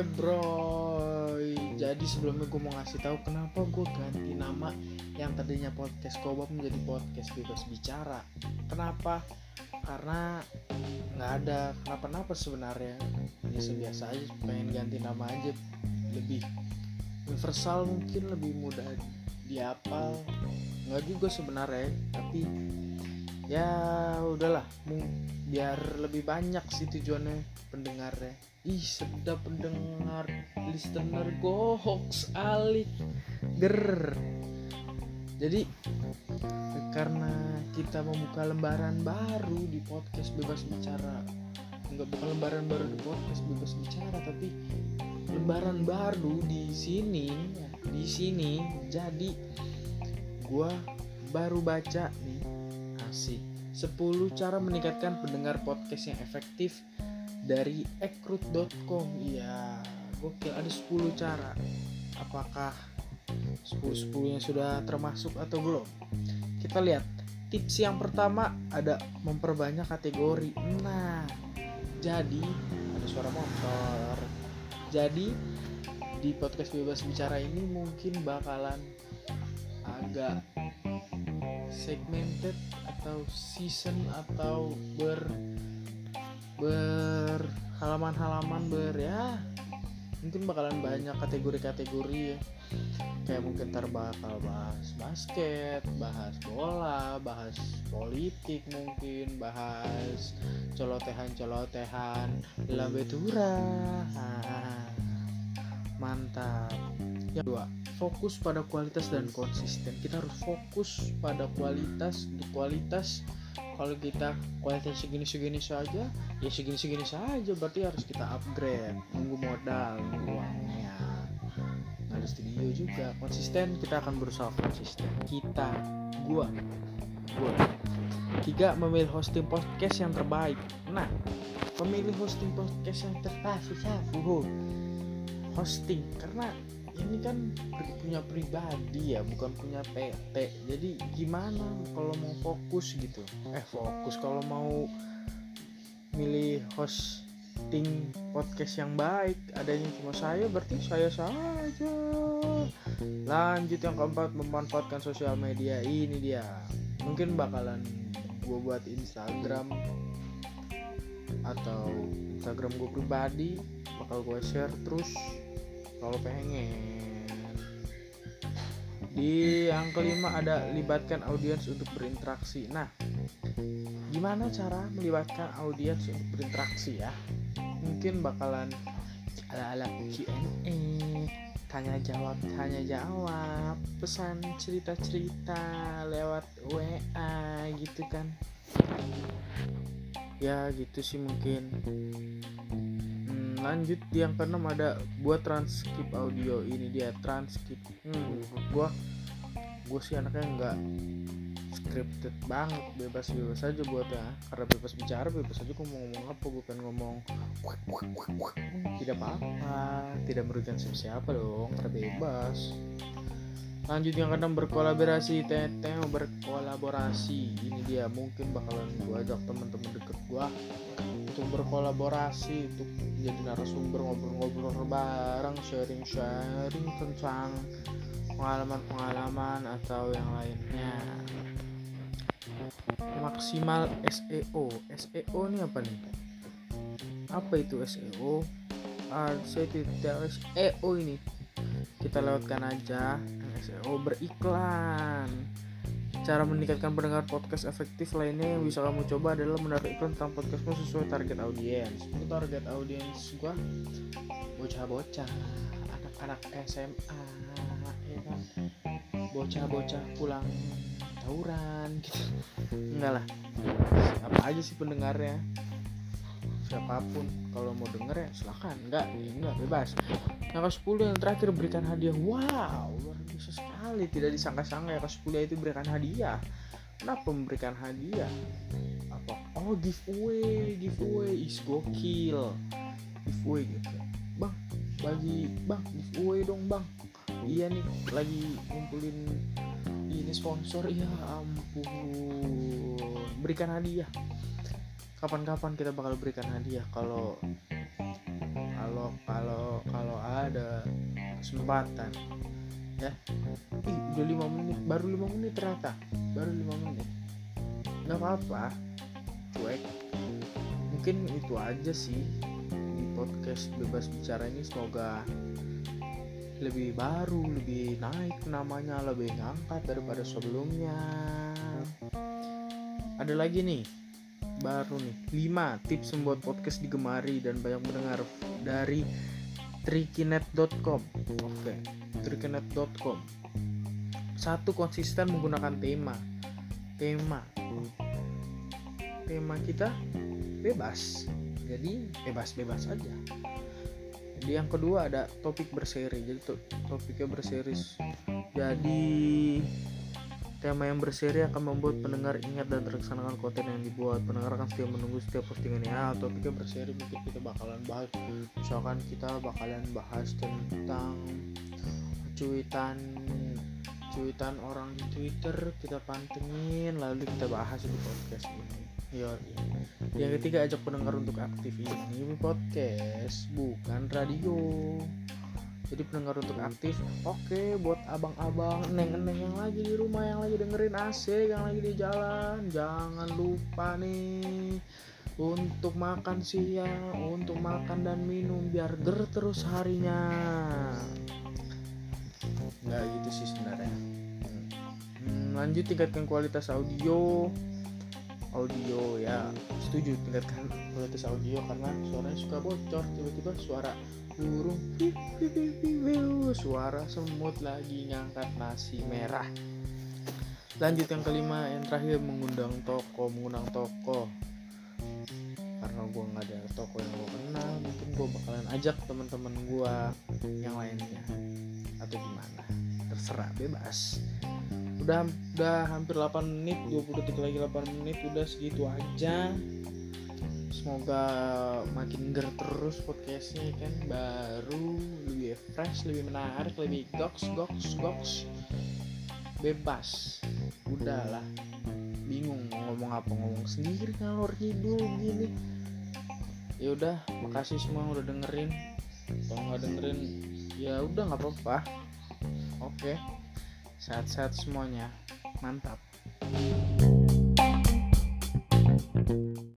Bro, jadi sebelumnya gue mau ngasih tahu kenapa gue ganti nama yang tadinya podcast Kobab menjadi podcast bebas bicara. Kenapa? Karena nggak ada kenapa-napa sebenarnya. Ya sebiasa aja, pengen ganti nama aja lebih universal mungkin lebih mudah diapal. Nggak juga sebenarnya, tapi ya udahlah, biar lebih banyak sih tujuannya pendengarnya. Ih sedap pendengar. Listener gohoks alik. Ger. Jadi karena kita membuka lembaran baru di podcast bebas bicara. Nggak bukan lembaran baru di podcast bebas bicara tapi lembaran baru di sini di sini. Jadi gua baru baca nih asik 10 cara meningkatkan pendengar podcast yang efektif dari ekrut.com iya gokil. Ada 10 cara. Apakah 10 10 nya sudah termasuk atau belum? Kita lihat. Tips yang pertama ada memperbanyak kategori. Nah jadi ada suara motor. Jadi di podcast bebas bicara ini mungkin bakalan agak segmented atau season atau ber berhalaman-halaman ber ya mungkin bakalan banyak kategori-kategori ya kayak mungkin ntar bakal bahas basket, bahas bola, bahas politik mungkin, bahas colotehan-colotehan labetura. Ah, mantap. Yang kedua, fokus pada kualitas dan konsisten. Kita harus fokus pada kualitas, kualitas. Kalau kita kualitas segini segini saja ya segini segini saja berarti harus kita upgrade. Nunggu modal uangnya. Ada studio juga konsisten kita akan berusaha konsisten. Kita gua gua. Tiga memilih hosting podcast yang terbaik. Nah memilih hosting podcast yang terbaik hosting karena ini kan punya pribadi ya bukan punya PT jadi gimana kalau mau fokus gitu? Eh fokus. Kalau mau milih hosting podcast yang baik adanya cuma saya berarti saya saja. Lanjut yang keempat memanfaatkan sosial media. Ini dia. Mungkin bakalan gue buat Instagram atau Instagram gue pribadi bakal gue share terus. Kalau pengen di yang kelima ada libatkan audiens untuk berinteraksi. Nah gimana cara melibatkan audiens untuk berinteraksi ya? Mungkin bakalan ala ala Q&A tanya jawab tanya jawab pesan cerita cerita lewat WA gitu kan. Ya gitu sih mungkin lanjut yang keenam ada buat transkrip audio ini dia transkrip hmm, gua gue sih anaknya nggak scripted banget bebas bebas aja buat ya. Karena bebas bicara bebas aja gue mau ngomong apa gue pengen ngomong tidak apa-apa tidak merugikan siapa dong karena bebas lanjut yang keenam berkolaborasi. Teteh berkolaborasi. Ini dia mungkin bakalan gue ajak teman-teman deket gue untuk berkolaborasi untuk jadi narasumber ngobrol-ngobrol bareng sharing-sharing tentang pengalaman-pengalaman atau yang lainnya. Maksimal SEO SEO ini apa nih? Apa itu SEO ah, saya tidak SEO ini kita lewatkan aja SEO beriklan. Cara meningkatkan pendengar podcast efektif lainnya yang bisa kamu coba adalah menaruh iklan tentang podcastmu sesuai target audiens. Target audiens gua bocah-bocah anak-anak SMA ya kan? Bocah-bocah pulang tawuran gitu. Enggak lah. Apa aja sih pendengarnya? Siapa pun. Kalau mau denger ya silahkan enggak enggak bebas. Yang ke 10 yang terakhir berikan hadiah. Wow luar sekali tidak disangka-sangka ya ke 10 itu berikan hadiah. Kenapa memberikan hadiah? Apa? Oh giveaway giveaway. Is gokil. Giveaway gitu. Bang bagi bang giveaway dong bang. Iya nih lagi ngumpulin ini sponsor. Ya ampun. Berikan hadiah. Kapan-kapan kita bakal berikan hadiah kalau kalau kalau kalau ada kesempatan ya. Ih udah lima menit baru lima menit ternyata. Baru lima menit. Nggak apa-apa cuek. Mungkin itu aja sih di podcast bebas bicara ini. Semoga lebih baru lebih naik namanya lebih ngangkat daripada sebelumnya. Ada lagi nih baru nih. 5 tips membuat podcast digemari dan banyak mendengar dari trikinet.com oke okay. trikinet.com satu konsisten menggunakan tema. Tema. Tema kita bebas. Jadi bebas-bebas aja. Jadi yang kedua ada topik berseri. Jadi topiknya berseri. Jadi Tema yang berseri akan membuat pendengar ingat dan terlaksanakan konten yang dibuat. Pendengar akan setia menunggu setiap postingan ya. Topiknya berseri mungkin kita bakalan bahas. Misalkan kita bakalan bahas tentang cuitan cuitan orang di Twitter kita pantengin lalu kita bahas di podcast ini. Yo, yang ketiga ajak pendengar untuk aktif ini podcast bukan radio jadi pendengar untuk aktif oke buat abang-abang neng-neng yang lagi di rumah yang lagi dengerin AC yang lagi di jalan jangan lupa nih untuk makan siang untuk makan dan minum biar ger terus harinya. Nggak gitu sih sebenarnya. Hmm, lanjut tingkatkan kualitas audio audio ya. Setuju. Tingkatkan kualitas audio karena suaranya suka bocor tiba-tiba suara burung suara semut lagi ngangkat nasi merah. Lanjut yang kelima yang terakhir mengundang toko mengundang toko. Karena gue nggak ada toko yang gue kenal mungkin gue bakalan ajak teman-teman gue yang lainnya. Atau gimana? Terserah bebas udah udah hampir 8 menit 20 detik lagi 8 menit udah segitu aja. Semoga makin ger terus podcastnya kan? Baru lebih fresh lebih menarik lebih goks goks goks. Bebas. Udahlah. Bingung ngomong apa ngomong sendiri ngalor ngidul gini. Ya udah makasih semua udah dengerin. Kalau nggak dengerin ya udah nggak apa-apa. Oke sehat-sehat semuanya. Mantap